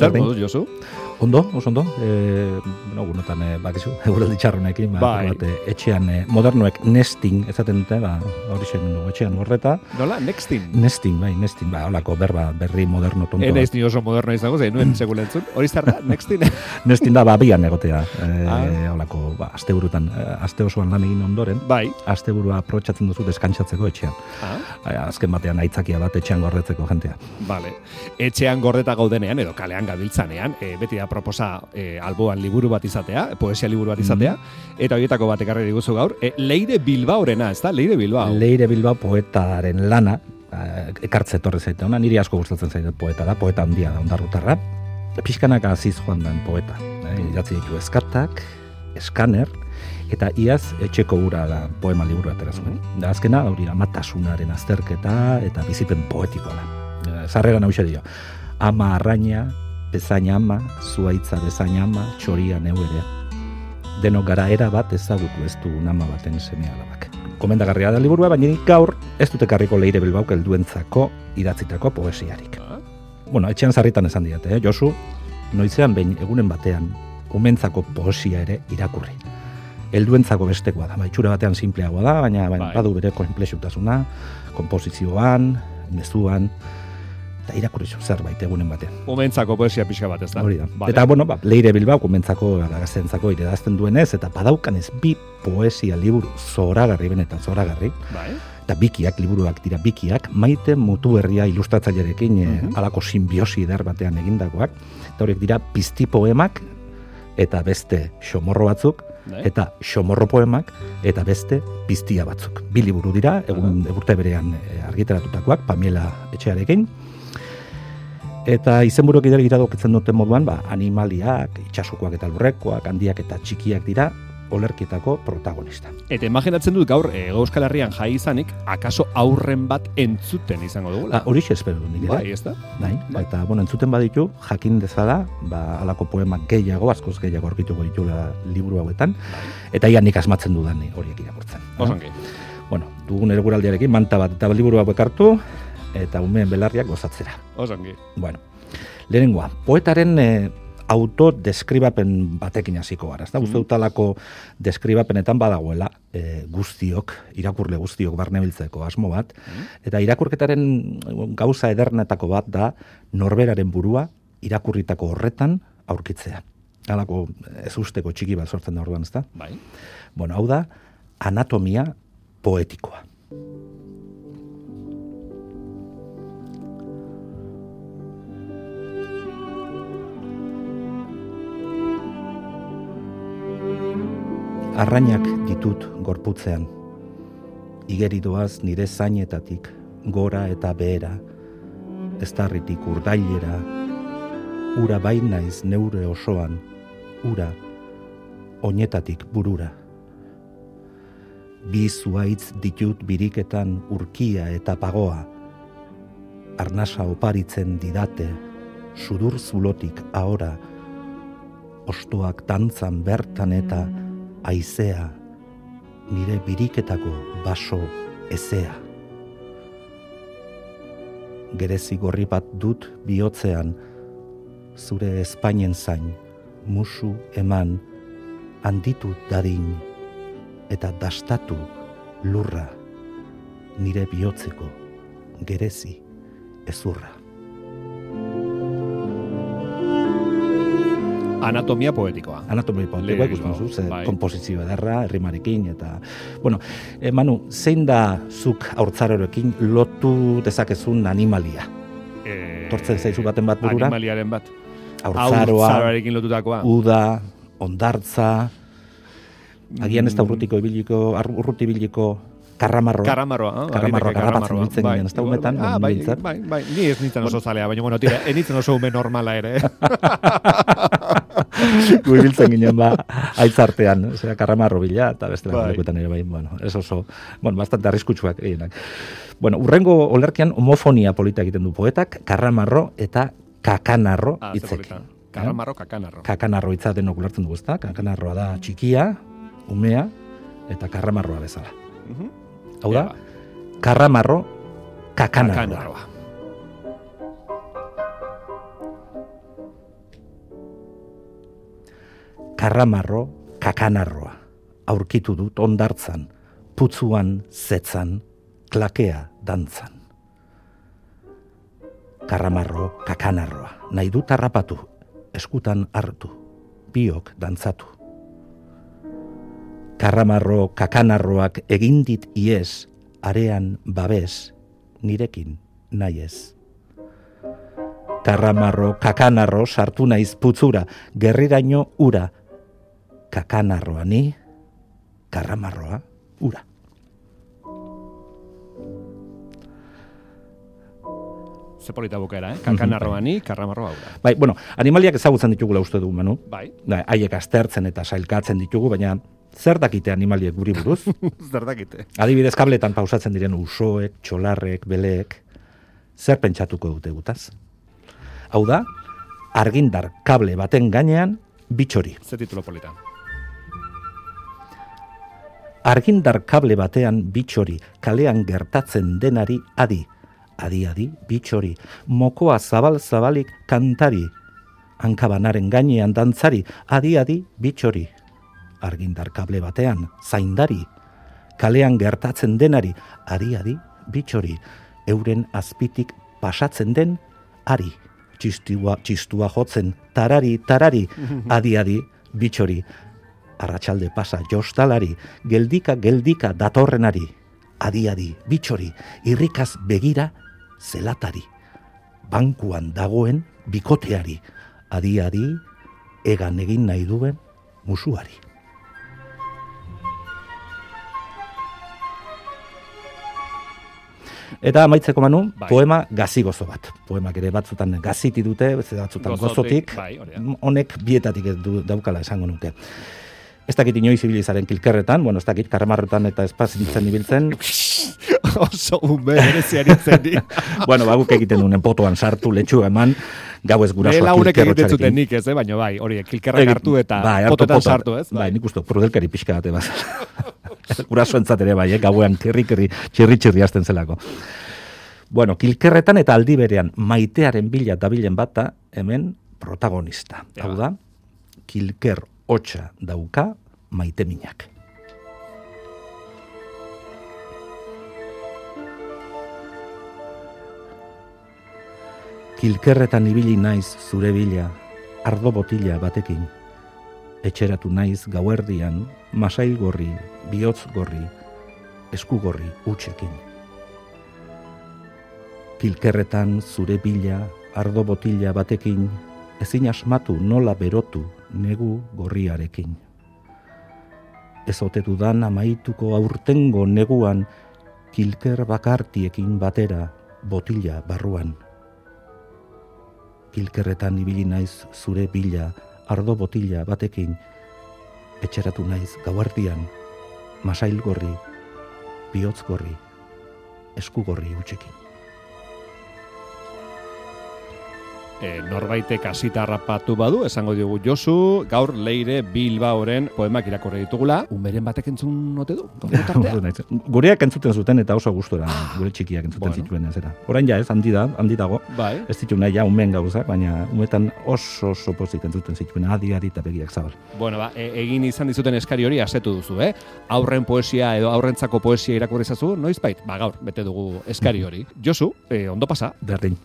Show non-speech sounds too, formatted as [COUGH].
Zer moduz, Josu? Ondo, oso ondo. E, bueno, gunotan, e, bakizu, [LAUGHS] eguraldi txarronekin, ba, Bai. bat, e, etxean, e, modernoek nesting, ezaten dute, ba, hori zen du, etxean horreta. Nola, nextin. Nesting, bai, nesting, ba, holako berba, berri moderno tonto. Ez ni oso moderno izango, zein nuen [LAUGHS] segula entzun. Hori zer da, nextin. [LAUGHS] Nesting da, ba, bian egotea. E, Ah. holako, ba, aste burutan, aste osoan lan egin ondoren, bai. aste burua aprotxatzen duzu deskantsatzeko etxean. Ah, Ai, Azken batean aitzakia bat etxean gordetzeko jentea. Vale. Etxean gordeta gaudenean edo kalean gabiltzanean, e, beti da proposa e, alboan liburu bat izatea, poesia liburu bat izatea, eta horietako bat ekarri diguzu gaur, e, Leire Bilbaorena, ez da? Leire Bilbao. Leire Bilbao poetaren lana, eh, ekartze etorri zaite ona, niri asko gustatzen zaite poeta da, poeta handia da ondarrutarra. Pixkanak aziz joan den poeta. Eh, idatzi ditu eskatak, eskaner, eta iaz etxeko ura da poema liburu atera zuen. Da azkena, hori amatasunaren azterketa eta bizipen poetikoa da. Sarrera nauxe dio. Ama arraina, bezaina ama, zuaitza bezaina ama, txoria neu ere. Denok gara era bat ezagutu ez du nama baten seme alabak. Komendagarria da liburua, baina nik gaur ez dute karriko leire bilbauk helduentzako idatzitako poesiarik. Bueno, etxean sarritan esan diate, eh? Josu, noizean behin egunen batean, umentzako poesia ere irakurri. Helduentzako bestekoa da, ba, itxura batean simpleagoa da, baina baina Bai. badu bere konplexutasuna, konposizioan, mezuan, eta irakurri zu zerbait egunen batean. Umentzako poesia pixka bat, ez da? Hori da. Vale. Eta, bueno, ba, Leire Bilbao komentzako gaztentzako iredazten duenez, eta badaukanez bi poesia liburu zoragarri benetan zoragarri, Bai. eta bikiak, liburuak dira bikiak, maite mutu herria ilustratzailerekin e, Mhm. alako simbiosi eder batean egindakoak, eta horiek dira pizti poemak, eta beste xomorro batzuk, Bai. eta xomorro poemak, eta beste piztia batzuk. Bi liburu dira, egun urte berean e, argitaratutakoak, Pamiela etxearekin, Eta izenburuak idari iradokitzen duten moduan, ba, animaliak, itxasukoak eta lurrekoak, handiak eta txikiak dira, olerkietako protagonista. Eta imaginatzen dut gaur, e, Euskal Herrian jai izanik, akaso aurren bat entzuten izango dugula. Ah, Horixe espero du nik ere. bai, ez da? Bai, Bai. eta bueno, entzuten baditu, jakin dezala, ba, alako poema gehiago, askoz gehiago aurkituko ditula liburu hauetan, eta ia nik asmatzen dudan horiek irakurtzen. Osongi. Bueno, dugun erguraldiarekin manta bat eta liburu hauek hartu, eta umeen belarriak gozatzera. Osongi. Bueno, lehenengoa, poetaren e, autodeskribapen batekin hasiko gara, ez da? Uste dut alako deskribapenetan badagoela e, guztiok, irakurle guztiok barnebiltzeko asmo bat, eta irakurketaren gauza edernetako bat da norberaren burua irakurritako horretan aurkitzea. Halako ez usteko txiki bat sortzen da orduan, ez da? Bai. Bueno, hau da anatomia poetikoa. Arrainak ditut gorputzean. Igeri doaz nire zainetatik, gora eta behera, eztarritik urdailera, ura bainaiz neure osoan, ura oinetatik burura. Bi zuaitz ditut biriketan urkia eta pagoa, arnasa oparitzen didate, sudur zulotik ahora, ostoak dantzan bertan eta aizea, nire biriketako baso ezea. Gerezi gorri bat dut bihotzean, zure Espainen zain, musu eman, handitu dadin, eta dastatu lurra, nire bihotzeko, gerezi ezurra. Anatomia poetikoa. Anatomia poetikoa ikusten duzu, ze bai. komposizio ederra, herrimarekin, eta, bueno, e, Manu, zein da zuk haurtzarorekin lotu dezakezun animalia? E, Tortzen zaizu baten bat burura? Animaliaren bat. Haurtzaroa, lotutakoa. uda, ondartza, agian ez da Mm, urrutiko ibiliko, urruti ibiliko karramarroa. Karramarroa, ah, Karramarroa, aliteke karrapatzen biltzen bai. ez da umetan, bai. Ah, bai, bai, bai, ni ez nintzen oso zalea, baina, bueno, tira, ez nintzen oso ume normala ere. [LAUGHS] Gu ibiltzen ginen ba, aitzartean, zera karramarro bila, eta beste Bai. lekuetan ere bai, bueno, ez oso, bueno, bastante arriskutsuak gehienak. Bueno, urrengo olerkian homofonia polita egiten du poetak, karramarro eta kakanarro Ah, ze hitzekin. polita. Karramarro, kakanarro. Kakanarro hitza denok ulertzen dugu, ezta? Kakanarroa da txikia, umea, eta karramarroa bezala. Mhm. Hau da, karramarro kakanarroa. kakanarroa. Karramarro kakanarroa. Aurkitu dut ondartzan, putzuan, zetzan, klakea dantzan. Karramarro kakanarroa. Nahi dut harrapatu, eskutan hartu, biok dantzatu Karramarro, kakanarroak egin dit iez, arean babes, nirekin nahi ez. Karramarro, kakanarro, sartu naiz putzura, gerriraino ura. Kakanarroa ni, karramarroa ura. Ze polita eh? Kakanarroa ni, karramarroa aurra. Bai, bueno, animaliak ezagutzen ditugula uste du, Manu. Bai, Bai, haiek aztertzen eta sailkatzen ditugu, baina zer dakite animaliek guri buruz? [LAUGHS] zer dakite. Adibidez, kabletan pausatzen diren usoek, txolarrek, beleek, zer pentsatuko dute gutaz? Hau da, argindar kable baten gainean bitxori. Ze titulo polita. Argindar kable batean bitxori, kalean gertatzen denari adi. Adi, adi, bitxori, mokoa zabal-zabalik kantari. Hankabanaren gainean dantzari, adi, adi, bitxori. Argindar kable batean, zaindari. Kalean gertatzen denari, adi, adi, bitxori. Euren azpitik pasatzen den, ari. Txistua, txistua jotzen, tarari, tarari, [LAUGHS] adi, adi, bitxori. Arratsalde pasa jostalari, geldika, geldika datorrenari. Adi, adi, bitxori, irrikaz begira, zelatari. Bankuan dagoen bikoteari. Adi, adi, egan egin nahi duen musuari. Eta amaitzeko manu, Bai. poema gazigozo bat. Poemak ere batzutan gaziti dute, batzutan Gozotik, gozotik. bai. Honek bietatik ez du, daukala esango nuke. Ez dakit inoiz ibilizaren kilkerretan, bueno, ez dakit karramarretan eta espazintzen ibiltzen. [LAUGHS] Oso ume bereziari zeni. [LAUGHS] bueno, ba, guk egiten duen potoan sartu, letxu eman, gau ez Behe gurasoak launek egiten zuten nik ez, eh? baina bai, hori, kilkerrak hartu eta bai, hartu potetan sartu, ez? Bai, nik uste, prudelkari pixka bate bat. [LAUGHS] Guraso entzat ere bai, eh? gauean kirri-kirri, txirri-txirri hasten zelako. Bueno, kilkerretan eta aldi berean maitearen bila dabilen bata hemen protagonista. Ja. Hau da, kilker hotxa dauka maite minak. Kilkerretan ibili naiz zure bila, ardo botila batekin. Etxeratu naiz gauerdian, masail gorri, bihotz gorri, esku gorri utxekin. Kilkerretan zure bila, ardo botila batekin, ezin asmatu nola berotu negu gorriarekin. Ez ote dudan amaituko aurtengo neguan, kilker bakartiekin batera botila barruan. Kilkerretan ibili naiz zure bila, ardo botila batekin, etxeratu naiz gauardian, masail gorri, bihotz gorri, esku gorri utxekin. E, norbaitek hasita harrapatu badu, esango diogu Josu, gaur Leire Bilbaoren poemak irakorri ditugula. Umeren batek entzun ote du? [LAUGHS] Gureak entzuten zuten eta oso gustora, gure txikiak entzuten Bueno. zituen ez. Orain ja ez, handi da, handi dago. bai. Ez ditu nahi ja umen gauzak, baina umetan oso oso pozik entzuten zituen, adi adi eta begiak zabal. Bueno, ba, e, egin izan dizuten eskari hori asetu duzu, eh? Aurren poesia edo aurrentzako poesia irakurri zazu, noizbait? Ba, gaur, bete dugu eskari hori. Josu, e, ondo pasa. Berdin.